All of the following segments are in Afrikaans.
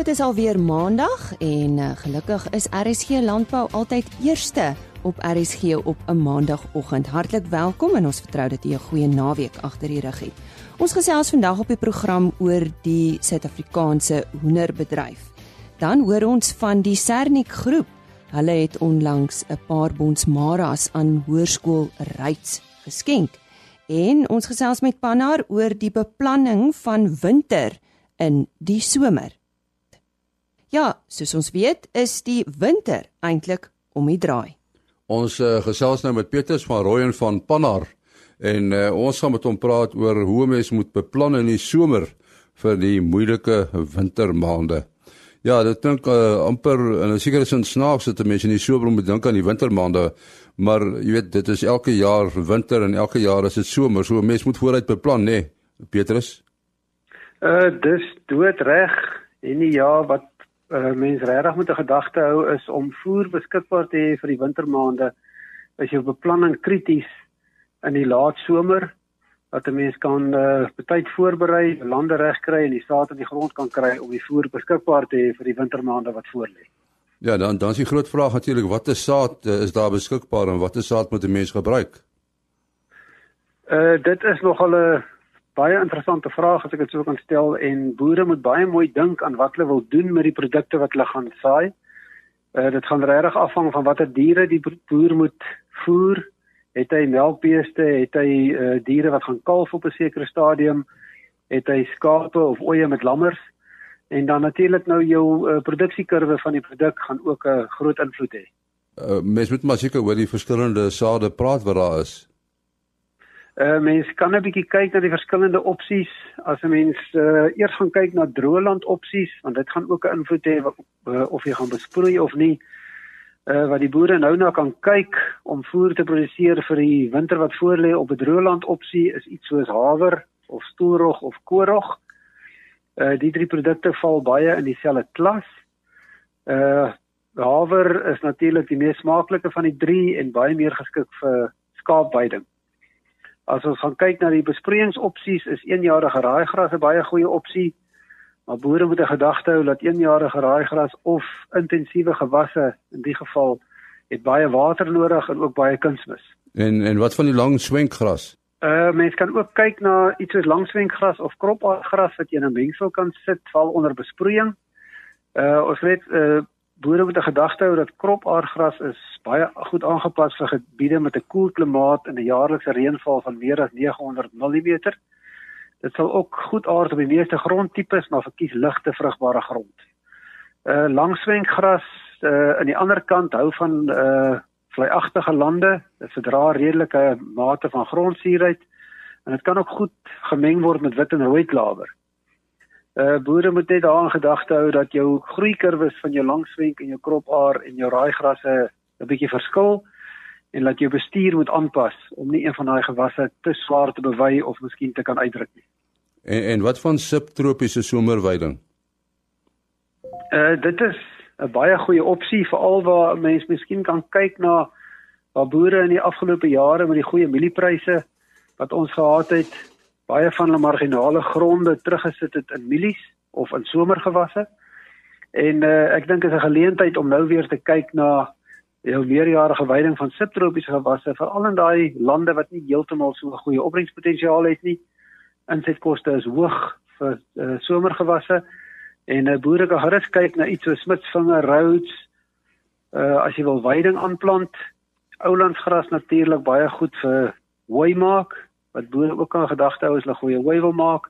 Dit is alweer Maandag en uh, gelukkig is RSG Landbou altyd eerste op RSG op 'n Maandagoggend. Hartlik welkom en ons vertrou dat jy 'n goeie naweek agter die rug het. Ons gesels vandag op die program oor die Suid-Afrikaanse hoenderbedryf. Dan hoor ons van die Sernik groep. Hulle het onlangs 'n paar bonsmaras aan Hoërskool Ryds geskenk. En ons gesels met Pannar oor die beplanning van winter in die somer. Ja, soos ons weet, is die winter eintlik om die draai. Ons uh, gesels nou met Petrus van Rooyen van Pannar en uh, ons gaan met hom praat oor hoe mens moet beplan in die somer vir die moeilike wintermaande. Ja, dit klink uh, amper in 'n sekere sin snaaks dat mense in die somer moet dink aan die wintermaande, maar jy weet dit is elke jaar winter en elke jaar is dit somer, so 'n mens moet vooruit beplan, nê, nee, Petrus? Uh dis dood reg en die ja wat uh, mens regtig moet 'n gedagte hou is om voer beskikbaar te hê vir die wintermaande as jou beplanning krities in die laat somer dat 'n mens kan uh, betyd voorberei, lande reg kry en die saad in die grond kan kry om die voer beskikbaar te hê vir die wintermaande wat voorlê. Ja, dan dan is die groot vraag natuurlik watter saad uh, is daar beskikbaar en watter saad moet 'n mens gebruik? Uh dit is nog 'n baie interessante vraag as ek dit sou kan stel en boere moet baie mooi dink aan wat hulle wil doen met die produkte wat hulle gaan saai. Uh, dit gaan regtig afhang van watter diere die boer moet voer. Het hy melkbeeste, het hy uh, diere wat gaan kalf op 'n sekere stadium, het hy skape of ooe met lammers en dan natuurlik nou jou uh, produksiekurwe van die produk gaan ook 'n uh, groot invloed hê. Uh, mens moet maar seker oor die verskillende sade praat wat daar is. Uh mens kan 'n bietjie kyk na die verskillende opsies. As 'n mens uh eers gaan kyk na droëland opsies, want dit gaan ook 'n invloed hê uh, of jy gaan besproei of nie. Uh wat die boere nou nou kan kyk om voer te produseer vir die winter wat voorlê op 'n droëland opsie is iets soos haver of stoelrog of koorrog. Uh die drie produkte val baie in dieselfde klas. Uh haver is natuurlik die mees smaaklike van die drie en baie meer geskik vir skaapweiding. As ons gaan kyk na die besproeiingsopsies, is eenjarige raaigras 'n baie goeie opsie. Maar boere moet 'n gedagte hou dat eenjarige raaigras of intensiewe gewasse in die geval het baie water nodig en ook baie kunsmis. En en wat van die lang swenkgras? Uh mens kan ook kyk na iets soos langswenkgras of kropaardgras wat jy in 'n mengsel kan sit val onder besproeiing. Uh ons weet uh boere moet 'n gedagte hou dat kropaardgras is baie goed aangepas vir gebiede met 'n koel klimaat en 'n jaarlikse reënval van meer as 900 mm. Dit sal ook goed aard op die meeste grondtipes, maar verkies ligte vrugbare grond. Uh langswenkgras uh aan die ander kant hou van uh vleiagtige lande. Dit verdra redelike mate van grondsuurheid en dit kan ook goed gemeng word met wit en rooi klawer. Uh boere moet net daaraan gedagte hou dat jou groeikurwes van jou langswenk en jou kropaar en jou raaigrasse 'n bietjie verskil en dat jou bestuur moet aanpas om nie een van daai gewasse te swaar te bewy of miskien te kan uitdruk nie. En en wat van subtropiese somerweiding? Uh dit is 'n baie goeie opsie veral waar mense miskien kan kyk na waar boere in die afgelope jare met die goeie mieliepryse wat ons gehad het baie van hulle marginale gronde teruggesit het in mielies of in somergewasse. En uh, ek dink is 'n geleentheid om nou weer te kyk na jou meerjarige veiding van subtropiese gewasse, veral in daai lande wat nie heeltemal so 'n goeie opbrengspotensiaal het nie. Insetkoste is hoog vir uh, somergewasse en uh, boere kan gerus kyk na iets so smitsvinger, Rhodes. Uh as jy wil veiding aanplant, oulandsgras natuurlik baie goed vir hooi maak wat boere ook aan gedagte hou as hulle goeie hooi wil maak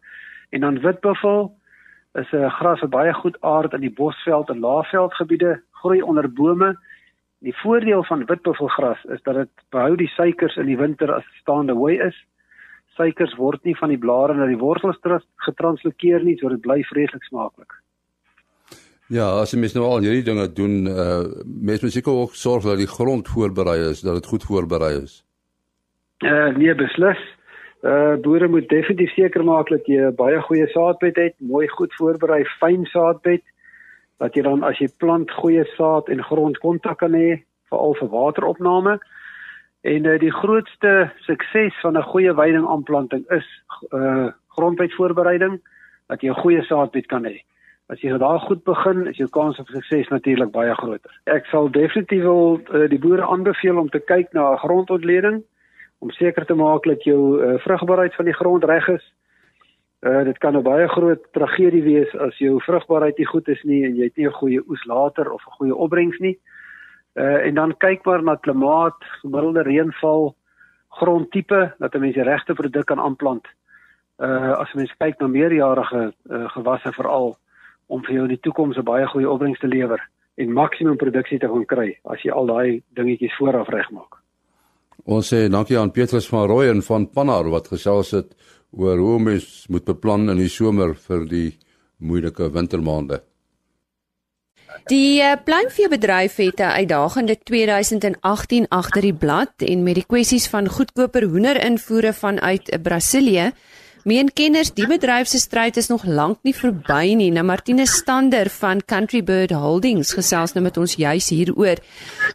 en dan witbuffel is 'n gras wat baie goed aard in die bosveld en laafveldgebiede groei onder bome. Die voordeel van witbuffelgras is dat dit behou die suikers in die winter as staande hooi is. Suikers word nie van die blare na die wortels getranslokeer nie, so dit bly vreeslik smaaklik. Ja, as jy mes nou al hierdie dinge doen, uh mens moet seker ook sorg dat die grond voorberei is, dat dit goed voorberei is. Uh nee, beslis. Uh boere moet definitief seker maak dat jy 'n baie goeie saadbed het, mooi goed voorberei fyn saadbed dat jy dan as jy plant goeie saad en grondkontak kan hê veral vir wateropname. En uh, die grootste sukses van 'n goeie weiding aanplanting is uh grondbedvoorbereiding dat jy 'n goeie saadbed kan hê. As jy daar goed begin, is jou kans op sukses natuurlik baie groter. Ek sal definitief wil uh, die boere aanbeveel om te kyk na grondontleding om seker te maak dat jou uh, vrugbaarheid van die grond reg is. Uh, dit kan 'n baie groot tragedie wees as jou vrugbaarheid nie goed is nie en jy het nie 'n goeie oes later of 'n goeie opbrengs nie. Uh, en dan kyk maar na klimaat, gemiddelde reënval, grondtipe dat 'n mens die regte produk kan aanplant. Uh as mens kyk na meerjarige uh, gewasse veral om vir jou in die toekoms 'n baie goeie opbrengs te lewer en maksimum produksie te kan kry as jy al daai dingetjies vooraf regmaak. Ons sê dankie aan Petrus van Rooyen van Pannar wat gesels het oor hoe mens moet beplan in die somer vir die moeilike wintermaande. Die uh, pluimveebedryf het 'n uitdagende 2018 agter die blad en met die kwessies van goedkoper hoenderinvoere vanuit Brasilië meen kenners die bedryf se stryd is nog lank nie verby nie. Nou Martinus Stander van Country Bird Holdings gesels nou met ons juis hieroor.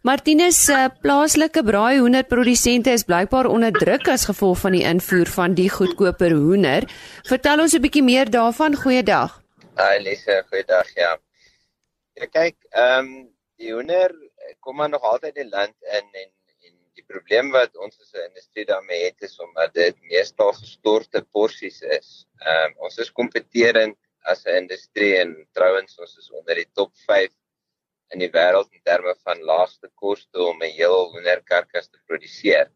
Martinus se plaaslike braai hoenderprodusente is blykbaar onder druk as gevolg van die invoer van die goedkoper hoender. Vertel ons 'n bietjie meer daarvan. Goeiedag. Hi Lise, goeiedag. Ja. Ja kyk, ehm um, die hoender kom maar nog altyd in land in en probleem wat ons as 'n industrie daarmee het is omdat dit meestal gestorte porsies is. Ehm um, ons is kompeterend as 'n industrie en trouens ons is onder die top 5 in die wêreld in terme van laagste koste om 'n heel hoenderkarkas te produseer.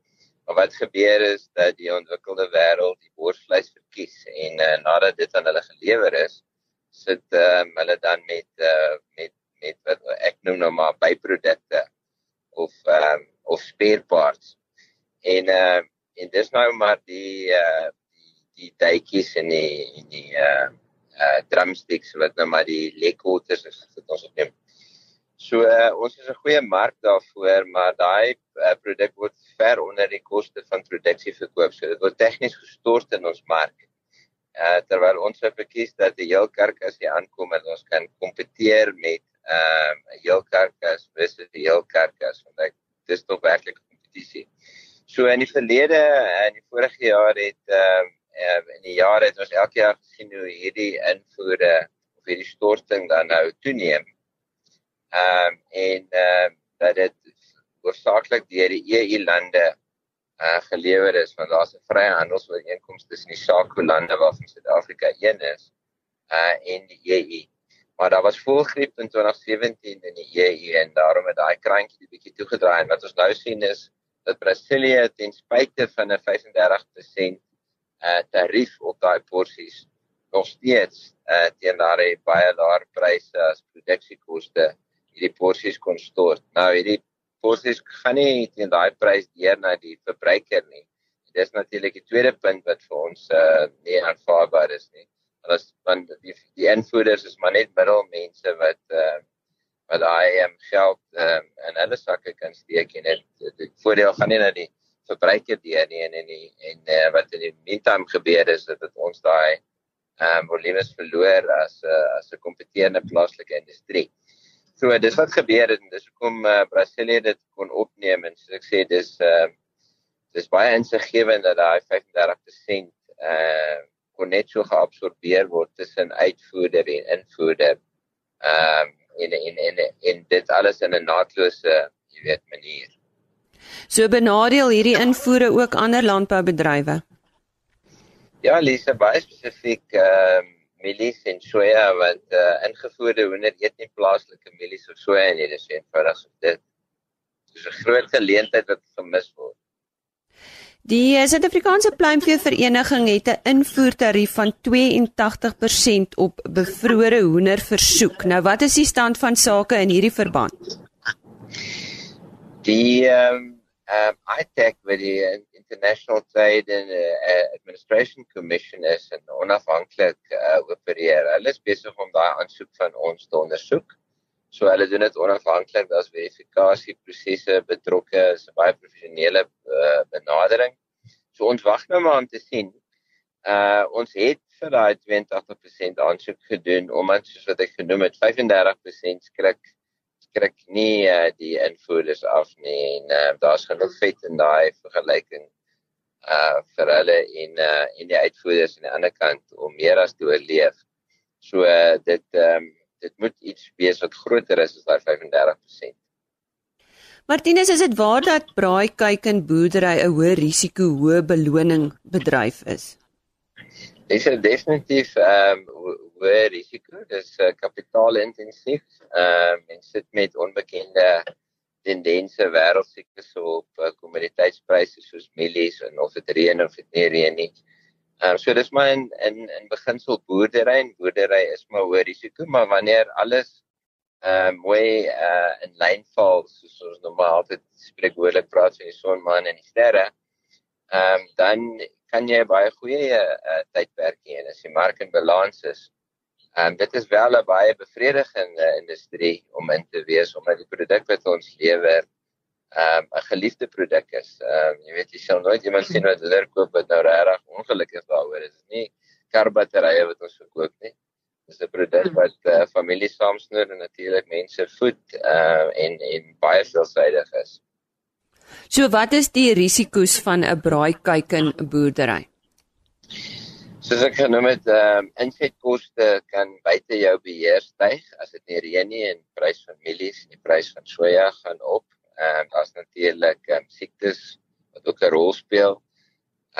Maar wat gebeur is dat die ontwikkelde wêreld die borsvleis verkies en uh, nadat dit aan hulle gelewer is, sit um, hulle dan met uh, met met wat ek noem nou maar byprodukte of um, of spare parts. En uh, en dis nou maar die uh, die die duitjies en die en die uh, uh drumsticks wat nou maar die lekwaters is wat ons opneem. So uh, ons is 'n goeie mark daarvoor, maar daai uh, produk word ver onder die koste van produksie verkoop. So dit word tegnies gestort in ons mark uh, terwyl ons sou verkies dat die heel karkas hier aankom en ons kan kompeteer met ehm, uh, heel karkas versus die heel karkas want ek dis tog werklik kompetisie. So in die verlede in die vorige jaar het ehm uh, in die jare het ons elke jaar gesien hoe hierdie invoere of hierdie storting dan nou toeneem. Ehm um, en ehm uh, dat dit hoofsaaklik deur die EU lande uh, gelewer is want daar's 'n vrye handelsooreenkoms tussen die SADC lande waarvan Suid-Afrika een is uh en die EU. Maar daar was volgriep in 2017 in die EU en daarom het daai krantjie 'n bietjie toegedraai en wat ons nou sien is dat Brasilië ten spyte van 'n 35% uh tarief op daai porsies nog steeds uh teen daai baie laer pryse as produksiekoste hierdie porsies kon stort. Nou hierdie porsies gaan nie teen daai prys deur na die verbruiker nie. Dis natuurlik die tweede punt wat vir ons uh nie aanvaarbaar is nie. Want want die die invoerders is maar net middelmense wat uh wat daai um, geld um, in hulle sakke kan steek en dit die voordeel gaan nie na die verbruiker deur nie en en die, en uh, wat in die meantime gebeur is dat dit ons daai ehm um, volumes verloor as 'n uh, as 'n kompeterende plaaslike industrie. So dis wat gebeur het en dis hoekom uh, Brasilië dit kon opneem en soos ek sê dis uh dis baie insiggewend dat daai 35% uh kon net so geabsorbeer word tussen uitvoerder en invoerder. Ehm uh, in in in in dit alles in 'n naatlose, jy weet, manier. So benadeel hierdie invoere ook ander landboubedrywe. Ja, Lisa, baie spesifiek ehm um, mielies en soja want uh, ingevoerde hoender eet nie plaaslike mielies of soja nie dis eenvoudig so dit dis 'n groot geleentheid wat gemis word Die eh, Suid-Afrikaanse Pluimvee Vereniging het 'n invoertarief van 82% op bevrore hoender versoek. Nou wat is die stand van sake in hierdie verband? Die ehm um, um, ITAC wat die International Trade and uh, Administration Commission is en onafhanklik uh, opereer. Hulle is besig om daai aansoek van ons te ondersoek. So hulle doen dit onafhanklik, daar's verifikasieprosesse betrokke, is 'n baie professionele uh, benadering. So ons wag nou maar om te sien. Uh ons het vir daai 82% aansoek gedoen omdat soos wat ek genoem het, 35% skrik skrik nie uh, die invoerders af nie en uh, daar's genoeg vet in daai vergelyking uh vir hulle en uh en die uitvoerders aan die ander kant om meer as te oorleef. So uh, dit ehm um, dit moet iets wees wat groter is as daai 35%. Martinus, is dit waar dat braaikyk en boerdery 'n hoë risiko, hoë beloning bedryf is? Dit is definitief ehm um, hoë risiko. Dit is uh, kapitaalintensief. Ehm uh, mens sit met onbekende tendense wêreldsiektes op uh, kommoditeitspryse soos mielies en of dit reën of dit nie reën nie. Ehm um, so dis maar in in in beginsel boerdery en boerdery is maar hoë risiko, maar wanneer alles ehm um, mooi uh, in lyn val soos ons normaal altyd spreekwoordelik praat van die son, maan en die sterre, ehm um, dan kan jy baie goeie uh, tydperk hê as die mark in balans is. Ehm um, dit is wel 'n baie bevredigende industrie om in te wees omdat die produk wat ons lewer um, 'n geliefde produk is. Ehm um, jy weet jy sal nooit iemand sien wat hulle koop wat nou regtig ongelukkig daaroor is. Dit is nie karbatterye wat ons verkoop nie. Dit is 'n produk hmm. wat uh, familie saamsnoer en natuurlik mense voed uh, en en baie veelsidig is. So wat is die risiko's van 'n braaikyk in 'n boerdery? Soos ek genoem het, ehm um, insetkoste kan buite jou beheer styg as dit nie reën nie en prys van mielies en die prys van soja gaan op. Ehm uh, daar's natuurlik um, siektes wat ook 'n rol speel.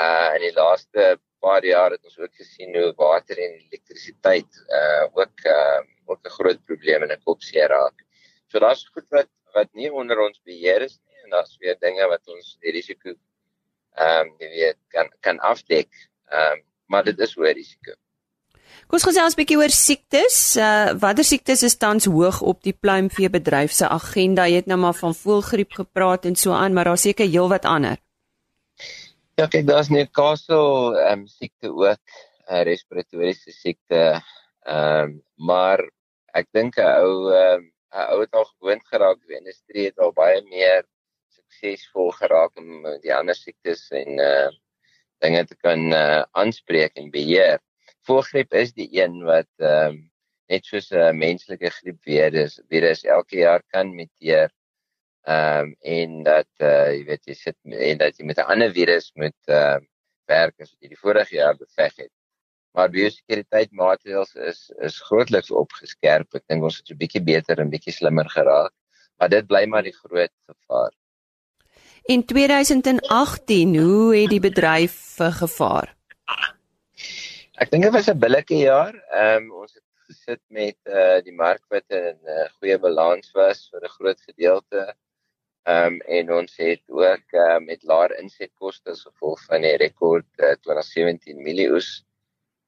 Uh in die laaste paar jaar het ons ook gesien hoe water en elektrisiteit uh ook uh ook 'n groot probleem in 'n kopseer raak. So daar's goed wat wat nie onder ons beheer is nie en daar's weer dinge wat ons die risiko ehm um, jy weet kan kan afdek. Ehm um, maar dit is hoë risiko. Kom ons gesels 'n bietjie oor siektes. Uh watter siektes is tans hoog op die pluimvee bedryf se agenda? Jy het nou maar van voëlgriep gepraat en so aan, maar daar's seker heelwat ander. Ja, kyk, daar's Newcastle ehm um, siekte ook, uh, respiratoriese siekte. Ehm um, maar ek dink 'n ou ehm um, 'n ou het al gewoond geraak, die industrie het al baie meer suksesvol geraak om die ander siektes en uh dinge te kan uh aanspreek en beheer voëlgriep is die een wat ehm um, net soos 'n menslike griep virus virus elke jaar kan muteer. Ehm um, en dat uh, jy weet jy sit en dat jy met 'n ander virus moet ehm uh, werk as wat jy die vorige jaar beveg het. Maar biosekuriteit-maatreëls is is grootliks opgeskerp. Ek dink ons het 'n bietjie beter en bietjie slimmer geraak. Maar dit bly maar die groot gevaar. In 2018, hoe het die bedryf gevaar? Ek dink dit was 'n billike jaar. Ehm um, ons het gesit met eh uh, die mark wat in 'n uh, goeie balans was vir 'n groot gedeelte. Ehm um, en ons het ook uh, met laer insetkoste as gevolg van die rekord uh, 2017 miljoes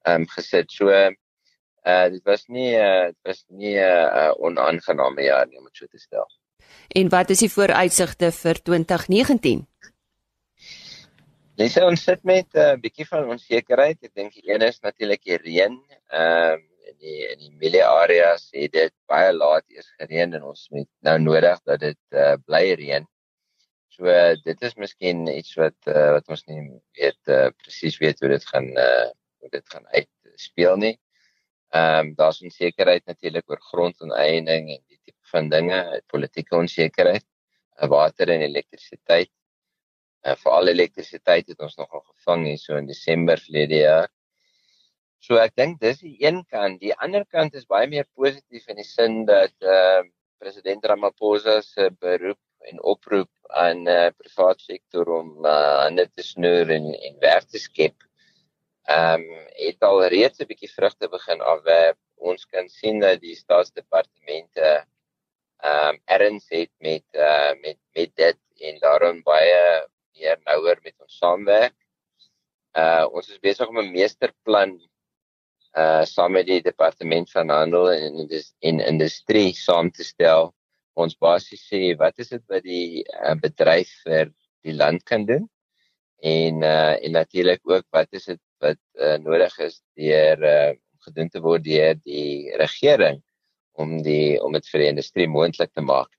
ehm um, gesit. So eh uh, dit was nie eh uh, dit was nie 'n uh, uh, onaangename jaar nie om dit so te stel. En wat is die vooruitsigte vir 2019? Dis ons sit met 'n uh, bietjie van onsekerheid. Ek dink die een is natuurlik die reën. Ehm um, in die in die milie areas het dit baie laat eers gereën en ons het nou nodig dat dit uh, bly reën. So uh, dit is miskien iets wat uh, wat ons nie weet uh, presies weet hoe dit gaan uh, hoe dit gaan uitspeel nie. Ehm um, daar's onsekerheid natuurlik oor grondonteiening en die tipe van dinge, politieke onsekerheid, water en elektrisiteit uh, veral elektrisiteit het ons nogal gevang hier so in Desember verlede jaar. So ek dink dis die een kant, die ander kant is baie meer positief in die sin dat uh, president Ramaphosa se beroep en oproep aan die uh, private sektor om uh, aan dit te snoer en en werk te skep. Ehm um, het al reeds 'n bietjie vrugte begin afwerp. Ons kan sien dat die staatsdepartemente ehm um, erns het met uh, met met dit en daarom baie meer nouer met ons saamwerk. Uh ons is besig om 'n meesterplan uh saam met die departement van handel en en industrie saam te stel. Ons basies sê wat is dit wat die uh, bedryf vir die land kan doen? En uh en natuurlik ook wat is dit wat uh, nodig is deur uh gedoen te word deur die regering om die om dit vir die industrie moontlik te maak.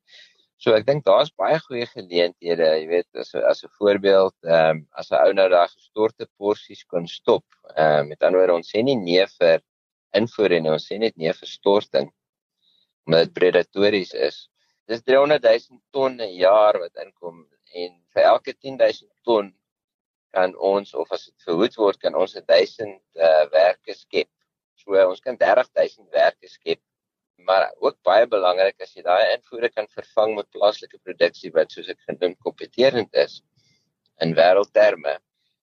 So ek dink daar's baie goeie geleenthede, jy weet, as as 'n voorbeeld, ehm um, as 'n ou nou daai gestorte porsies kan stop. Ehm um, met ander woorde, ons sê nie nee vir invoer en ons sê net nee vir storting omdat dit predatories is. Dis 300 000 ton 'n jaar wat inkom en vir elke 10 000 ton kan ons of as dit verhoed word, kan ons 1000 uh, werke skep. So ons kan 30000 werke skep. Maar ook baie belangrik as jy daai invoere kan vervang met plaaslike produksie wat soos ek genoem kompeterend is in wêreldterme,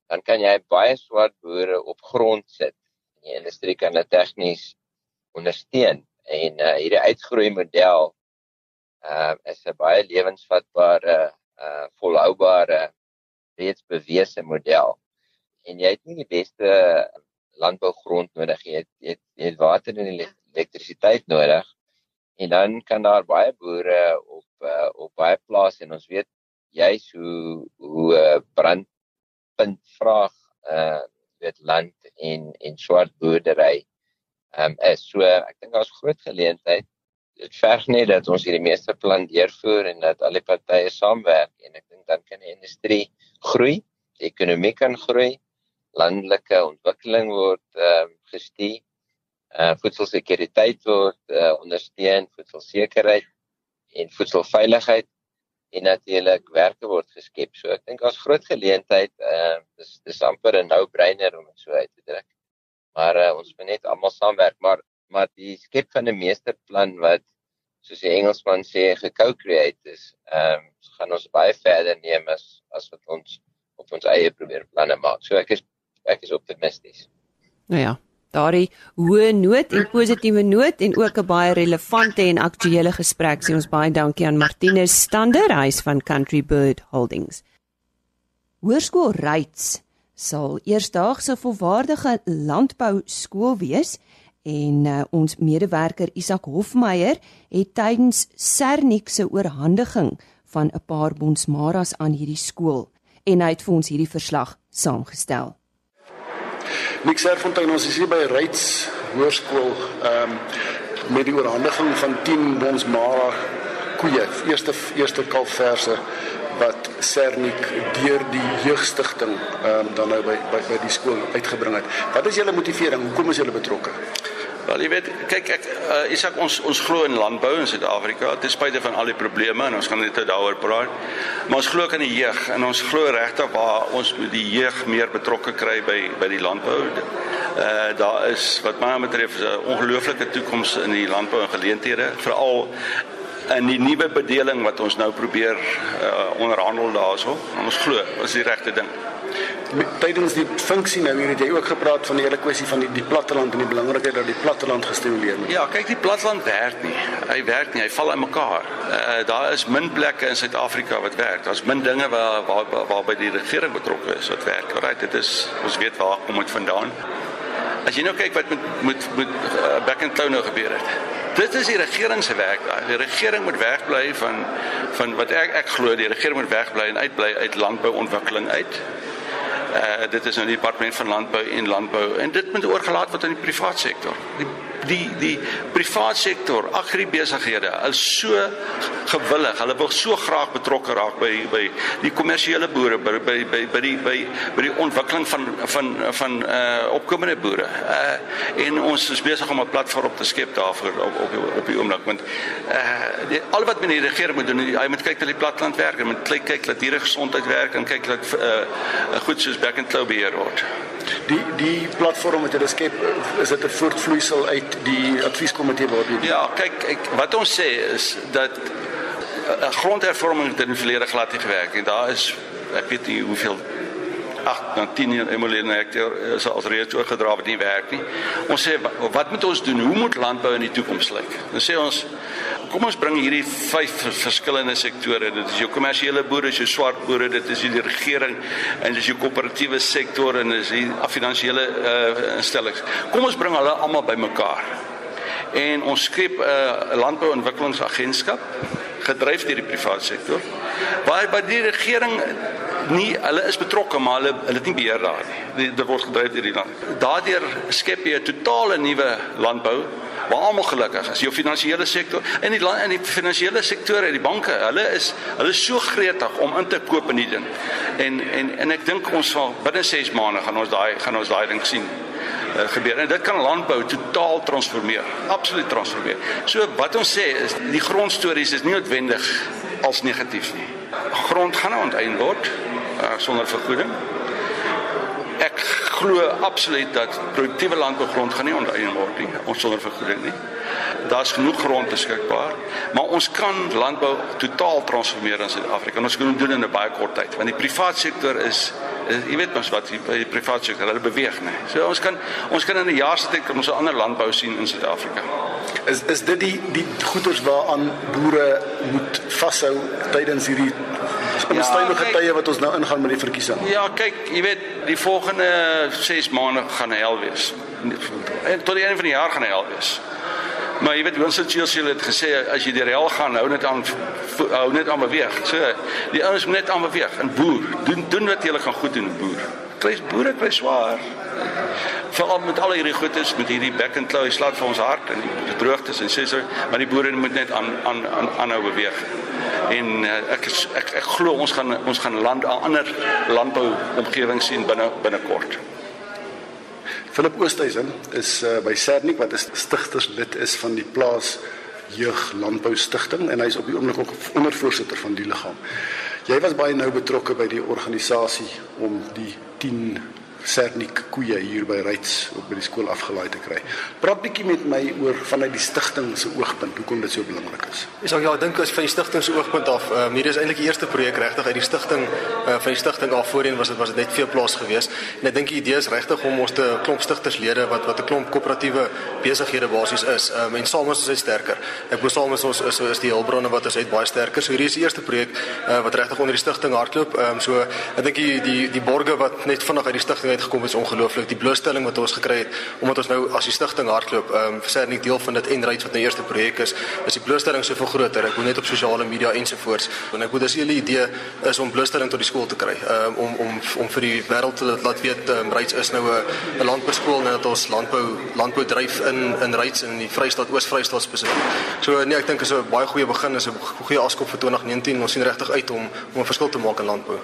dan kan jy baie swart boere op grond sit. Die industrie kan dit tegnies ondersteun en uh, hierdie uitgroei model uh is 'n baie lewensvatbare uh volhoubare reeds bewese model. En jy het nie die beste landbougrond nodig. Jy het, jy het, jy het water en elektrisiteit nodig. En dan kan daar baie boere op uh, op baie plase en ons weet juis hoe hoe uh, brandpunt vraag uh weet land en en swart boerdery um, is. So ek dink daar's groot geleentheid. Dit verg net dat ons hierdie meeste plan deurvoer en dat al die partye saamwerk. En ek dink dan kan die industrie groei, die ekonomie kan groei, landelike ontwikkeling word ehm uh, gestuur, uh, voedselsekuriteit word uh, ondersteun, voedselsekerheid en voedselveiligheid en natuurlik werke word geskep. So ek dink daar's groot geleentheid. Ehm uh, dis dis amper 'n no-brainer om dit so uit te druk. Maar uh, ons moet net almal saamwerk, maar maar die skep van 'n meesterplan wat soos die Engelsman sê ge-co-create is, ehm um, gaan ons baie verder neem as as wat ons op ons eie probeer planne maak. So ek is ek is optimisties. Nou ja, daardie hoë noot en positiewe noot en ook 'n baie relevante en aktuelle gesprek. Sê ons baie dankie aan Martinus Stander, hy's van Country Bird Holdings. Hoërskool Rights sal eersdaagse volwaardige landbou skool wees en uh, ons medewerker Isak Hofmeyer het tydens Sernik se oorhandiging van 'n paar bonsmaras aan hierdie skool en hy het vir ons hierdie verslag saamgestel. Niks Serfontein ons is hier by Ryds Hoërskool ehm um, met die oorhandiging van 10 bonsmara koeie, eerste eerste kalfverse wat Sernik deur die jeugstigting ehm um, dan nou by, by by die skool uitgebring het. Wat is julle motivering? Hoekom is julle betrokke? Wel, jy weet, kyk ek uh, Isak ons ons glo in landbou in Suid-Afrika ten spyte van al die probleme en ons gaan net daaroor praat. Maar ons glo in die jeug en ons glo regtig waar ons moet die jeug meer betrokke kry by by die landbou. Uh daar is wat my betref 'n ongelooflike toekoms in die landbou en geleenthede, veral in die nuwe bedeling wat ons nou probeer uh, onderhandel daarso. Ons glo, is die regte ding tydens die funksie nou hier het jy ook gepraat van die hele kwessie van die die platteland en die belangrikheid dat die platteland gestimuleer word. Ja, kyk die platteland werk nie. Hy werk nie, hy val in mekaar. Uh, daar is min plekke in Suid-Afrika wat werk. Daar's min dinge waar waar waarby die regering betrokke is wat werk. Alraai, dit is ons weet waar kom dit vandaan. As jy nou kyk wat met met met uh, back in town nou gebeur het. Dit is die regering se werk. Die regering moet wegbly van van wat ek ek glo die regering moet wegbly en uitbly uit landbouontwikkeling uit. Uh dit is nou die departement van landbou en landbou en dit moet oorgelaat word aan die private sektor. Die die die private sektor, agribesighede is so gewillig. Hulle wil so graag betrokke raak by by die kommersiële boere by by by by die by by die ontwikkeling van van van uh opkomende boere. Uh en ons is besig om 'n platform te skep daarvoor op op op die oomblik want uh die, al wat meneer die regering moet doen, hy moet kyk dat die platteland werk en moet kyk dat diere gesondheid werk en kyk dat uh goed soos back and claw beheer word. Die die platform wat hulle skep, is dit 'n voortvloeisel uit die advieskomitee waarby Ja, kyk ek, wat ons sê is dat 'n grondhervorming het in die verlede glad nie gewerk en daar is ek weet nie hoeveel 8 na 10 emolene hektaar is as reeds oorgedra wat nie werk nie. Ons sê wat moet ons doen? Hoe moet landbou in die toekoms lyk? Dan sê ons kom ons bring hierdie vyf verskillende sektore. Dit is jou kommersiële boere, jou swart boere, dit is die regering en dis jou koöperatiewe sektor en dis die finansiële uh, instellings. Kom ons bring hulle almal bymekaar. En ons skep 'n uh, landbouontwikkelingsagentskap gedryf deur die private sektor waar by die regering nie hulle is betrokke maar hulle hulle het nie beheer daar nie. Dit word gedryf deur die land. Daardeur skep jy 'n totale nuwe landbou waar almal gelukkig is. Jou finansiële sektor en die land en die finansiële sektor en die banke, hulle is hulle is so gretig om in te koop in die ding. En en en ek dink ons sal binne 6 maande gaan ons daai gaan ons daai ding sien uh, gebeur. En dit kan landbou totaal transformeer. Absoluut transformeer. So wat ons sê is die grondstories is nie noodwendig als negatief nie. Grond gaan nou onteien word uh, sonder vergoeding. ek glo absoluut dat produktiewe landbougrond gaan nie onteien word nie ons sonder vergoeding nie. Daar's genoeg grond beskikbaar, maar ons kan landbou totaal transformeer in Suid-Afrika. Ons kan dit doen in 'n baie kort tyd, want die private sektor is, is jy weet mos wat die, die private sektor hulle beweeg, nee. So ons kan ons kan in 'n jaar se tyd kan ons 'n ander landbou sien in Suid-Afrika. Is is dit die die goeders waaraan boere moet vashou tydens hierdie onstuimige ja, tye wat ons nou ingaan met die verkiesing? Ja, kyk, jy weet, die volgende 6 maande gaan hel wees. En tot die einde van die jaar gaan hel wees. Maar jy weet Winston Churchill het gesê as jy die rel gaan hou net aan hou net aan beweeg. So die ouens moet net aan beweeg en boer. Doen doen wat jy gaan goed doen boer. Kry boere kry swaar. Veral met al hierdie goedes met hierdie back and claw slaat vir ons hart en die droogtes en sê so, maar die boere moet net aan aan aan aanhou beweeg. En uh, ek is, ek ek glo ons gaan ons gaan land 'n ander landbou omgewing sien binne binnekort. Philip Oosthuizen is uh, by Sernik wat 'n stigterslid is van die plaas Jeug Landbou Stichting en hy's op die oomblik ook ondervoorsitter van die liggaam. Jy was baie nou betrokke by die organisasie om die 10 Sernik koeie hier by Ryds op by die skool afgelaai te kry. Praat bietjie met my oor vanuit die stigting se oogpunt, hoekom dit so belangrik is. Ek sê ja, ek dink as van die stigting se oogpunt af, ehm um, hier is eintlik die eerste projek regtig uit die stigting uh, van die stigting af voorheen was dit was dit net veel plaas gewees. En ek dink die idee is regtig om ons te klomp stigterslede wat wat 'n klomp koöperatiewe besighede basies is, ehm um, en saam is ons sterker. Ek glo saam is ons is, is die hulpbronne wat ons het baie sterker. So hierdie is die eerste projek uh, wat regtig onder die stigting hardloop. Ehm um, so ek dink die die die borge wat net vinnig uit die stigting uitgekom is ongelooflik. Die blootstelling wat ons gekry het omdat ons nou as die stigting hardloop, ehm um, sê nie deel van dit en rights wat nou eerste projek is, is die blootstelling soveel groter. Ek moet net op sosiale media ensovoorts. En ek moet dis hele idee is om blootstelling tot die skool te kry. Ehm um, om om om vir die wêreld te laat weet ehm um, rights is nou 'n 'n landbouskool en dat ons landbou landbou dryf in in rights in die Vrystaat Oos-Vrystaat spesifiek. So nee, ek dink is 'n baie goeie begin, is 'n goeie afskop vir 2019. Ons sien regtig uit om om 'n verskil te maak in landbou.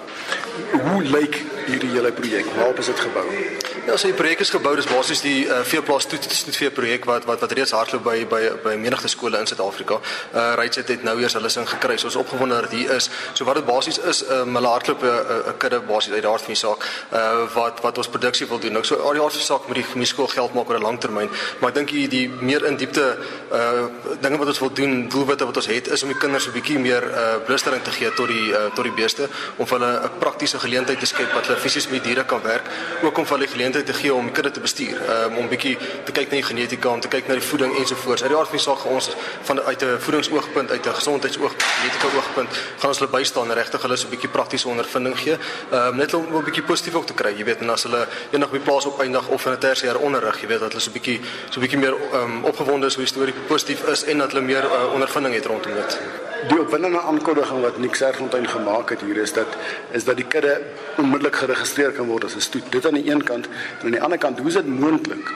Hoe lyk hierdie hele projek? Waar is dit gebou? Ja, so die projek is gebou, dis basies die uh, veeplaas toetsvee projek wat wat wat reeds hardloop by by by menigte skole in Suid-Afrika. Uh Ryds het, het nou eers hulle sin gekry. Ons opgewonde dat hier is. So wat dit basies is, um, hulle hardloop 'n uh, uh, kudde basies uit daar van die saak uh wat wat ons produksie wil doen. Nou so al die aardse saak met die gemeenskap geld maak oor 'n lang termyn, maar ek dink die, die meer in diepte uh dinge wat ons wil doen, doelwitte wat ons het is om die kinders 'n bietjie meer uh blootstelling te gee tot die uh, tot die beeste om vir hulle 'n praktiese geleentheid te skep wat hulle fisies met diere kan werk, ook om vir hulle geleentheid te gee om kudde te bestuur, um, om bietjie te kyk na die genetika, om te kyk na die voeding ensovoorts. Uit die aard van die saak ons van uit 'n voedingsoogpunt, uit 'n gesondheidsoogpunt, genetika oogpunt, gaan ons hulle bystaan en regtig hulle so 'n bietjie praktiese ondervinding gee. Um, net om 'n bietjie positief ook te kry, jy weet, en as hulle eendag op die plaas opeindig of in 'n tersiêre onderrig, jy weet dat hulle so 'n bietjie so 'n bietjie meer um, opgewonde is hoe die storie positief is en dat hulle meer uh, ondervinding het rondom dit die opwindende aankondiging wat Nick Serfontein gemaak het hier is dat is dat die kudde onmiddellik geregistreer kan word as 'n stoet. Dit aan die een kant en aan die ander kant, hoe is dit moontlik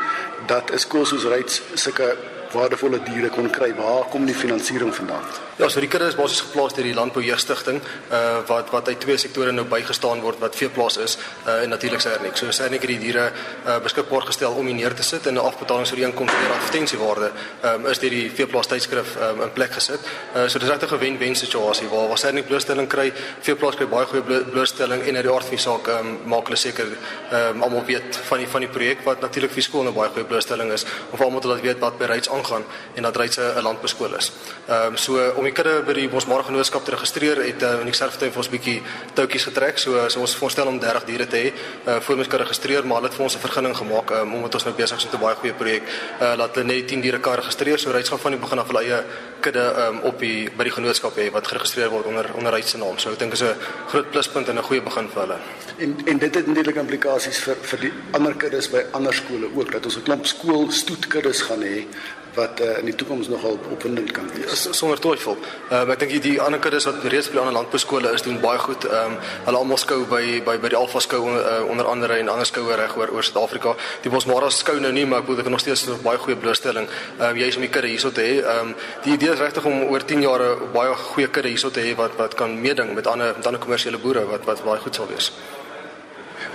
dat 'n skool soos Ryds sulke waardevolle diere kon kry? Waar kom die finansiering vandaan? Ja, so die kudde is basies geplaas deur die Landbou Jeugstigting, uh wat wat uit twee sektore nou bygestaan word wat veeplaas is uh en natuurlik Sernik. So Sernik het die diere uh beskikbaar gestel om hier neer te sit en 'n afbetalingsooreenkoms vir advertensiewaarde um is deur die veeplaas tydskrif um in plek gesit. Uh so dis regtig 'n wen-wen situasie waar waar Sernik blootstelling kry, veeplaas kry baie goeie blootstelling en uit die aard van die saak um maak hulle seker um almal weet van die van die projek wat natuurlik vir skool 'n baie goeie blootstelling is vir almal te laat weet wat bereids aangaan en dat Ryds 'n landbouskool is. Um so om die kudde by die Bosmara Genootskap te registreer het uh, en ek self het vir ons 'n bietjie toutjies getrek. So so ons voorstel om 30 diere te hê uh, voor ons kan registreer, maar hulle het vir ons 'n vergunning gemaak um, omdat ons nou besig is met 'n baie goeie projek. Uh, laat hulle net 10 diere kan registreer. So Ryds gaan van die begin af hulle eie kudde um, op die by die genootskap hê wat geregistreer word onder onder Ryds se naam. So ek dink is 'n groot pluspunt en 'n goeie begin vir hulle. En en dit het natuurlik implikasies vir vir die ander kuddes by ander skole ook dat ons 'n klomp skool stoetkuddes gaan hê wat uh, in die toekoms nogal opwindend kan wees. Sonder twyfel. Uh, ek dink die ander kuddes wat reeds by die ander landbouskole is doen baie goed. Ehm um, hulle almal skou by by by die Alfa skou uh, onder andere en ander skoue reg oor oor Suid-Afrika. Die Bosmara skou nou nie, maar ek bedoel ek het nog steeds 'n baie goeie blootstelling. Ehm um, jy's om die kudde hierso te hê. Ehm um, die idee is regtig om oor 10 jaar baie goeie kudde hierso te hê wat wat kan meeding met ander met ander kommersiële boere wat wat baie goed sal wees.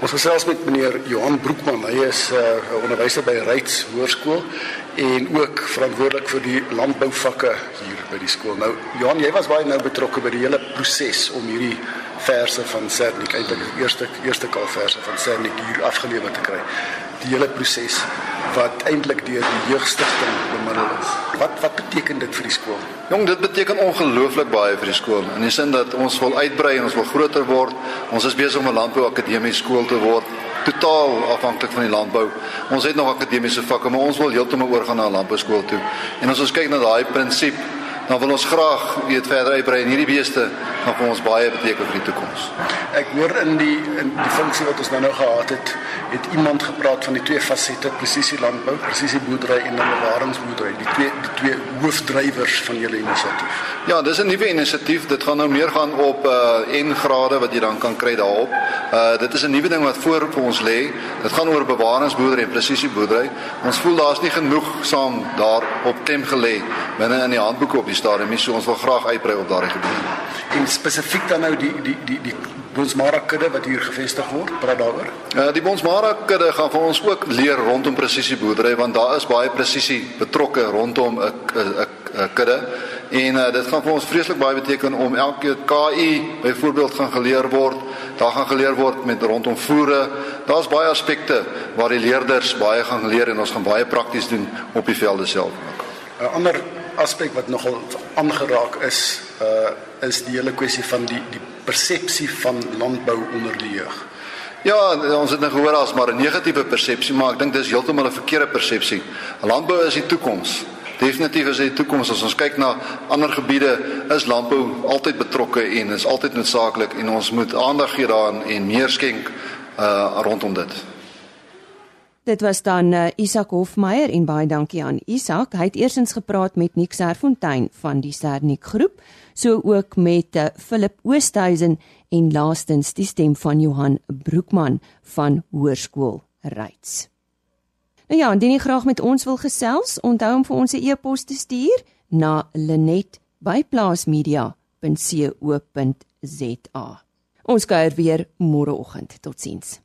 Ons gesels met meneer Johan Broekman. Hy is 'n uh, onderwyser by Ryds Hoërskool en ook verantwoordelik vir die landbouvakke hier by die skool. Nou Johan, jy was baie nou betrokke by die hele proses om hierdie verse van Sernik eintlik die eerste eerste kalfverse van Sernik hier afgelewer te kry. Die hele proses wat eintlik deur die jeugstigting bemiddel is. Wat wat beteken dit vir die skool? Jong, dit beteken ongelooflik baie vir die skool. In die sin dat ons wil uitbrei en ons wil groter word. Ons is besig om 'n landbouakademie skool te word totaal afhanklik van die landbou. Ons het nog akademiese vakke, maar ons wil heeltemal oorgaan na 'n landbouskool toe. En as ons kyk na daai prinsip dan wil ons graag weet verder uitbrei en hierdie beeste gaan vir ons baie beteken vir die toekoms. Ek hoor in die in die funksie wat ons nou nou gehad het, het iemand gepraat van die twee fasette, presisie landbou, presisie boerdery en dan bewaringsboerdery, die twee die twee hoofdrywers van julle inisiatief. Ja, dis 'n nuwe inisiatief. Dit gaan nou meer gaan op uh N grade wat jy dan kan kry daarop. Uh dit is 'n nuwe ding wat voor vir ons lê. Dit gaan oor bewaringsboerdery en presisie boerdery. Ons voel daar's nie genoeg saam daar op klem gelê binne in die handboeke op die stadium nie. So ons wil graag uitbrei op daardie gebied. En spesifiek dan nou die die die die Bonsmara kudde wat hier gevestig word, praat daaroor. Uh die Bonsmara kudde gaan vir ons ook leer rondom presisie boerdery want daar is baie presisie betrokke rondom 'n 'n kudde. En uh, dit gaan vir ons vreeslik baie beteken om elke KI byvoorbeeld gaan geleer word. Daar gaan geleer word met rondom voere. Daar's baie aspekte waar die leerders baie gaan leer en ons gaan baie prakties doen op die velde self. 'n Ander aspek wat nogal aangeraak is, uh is die hele kwessie van die die persepsie van landbou onder die jeug. Ja, ons het nou gehoor as maar 'n negatiewe persepsie, maar ek dink dis heeltemal 'n verkeerde persepsie. Landbou is die toekoms. Definitief is dit die toekoms as ons kyk na ander gebiede, is landbou altyd betrokke en is altyd noodsaaklik en ons moet aandag gee daaraan en meer skenk uh rondom dit. Dit was dan uh, Isak Hofmeyer en baie dankie aan Isak. Hy het eersins gepraat met Nick Serfontein van die Sernik groep, so ook met uh, Philip Oosthuizen en laastens die stem van Johan Broekman van Hoërskool Ryds. Nou ja, indien jy graag met ons wil gesels, onthou om vir ons 'n e-pos te stuur na linet@plaasmedia.co.za. Ons kuier weer môreoggend. Totsiens.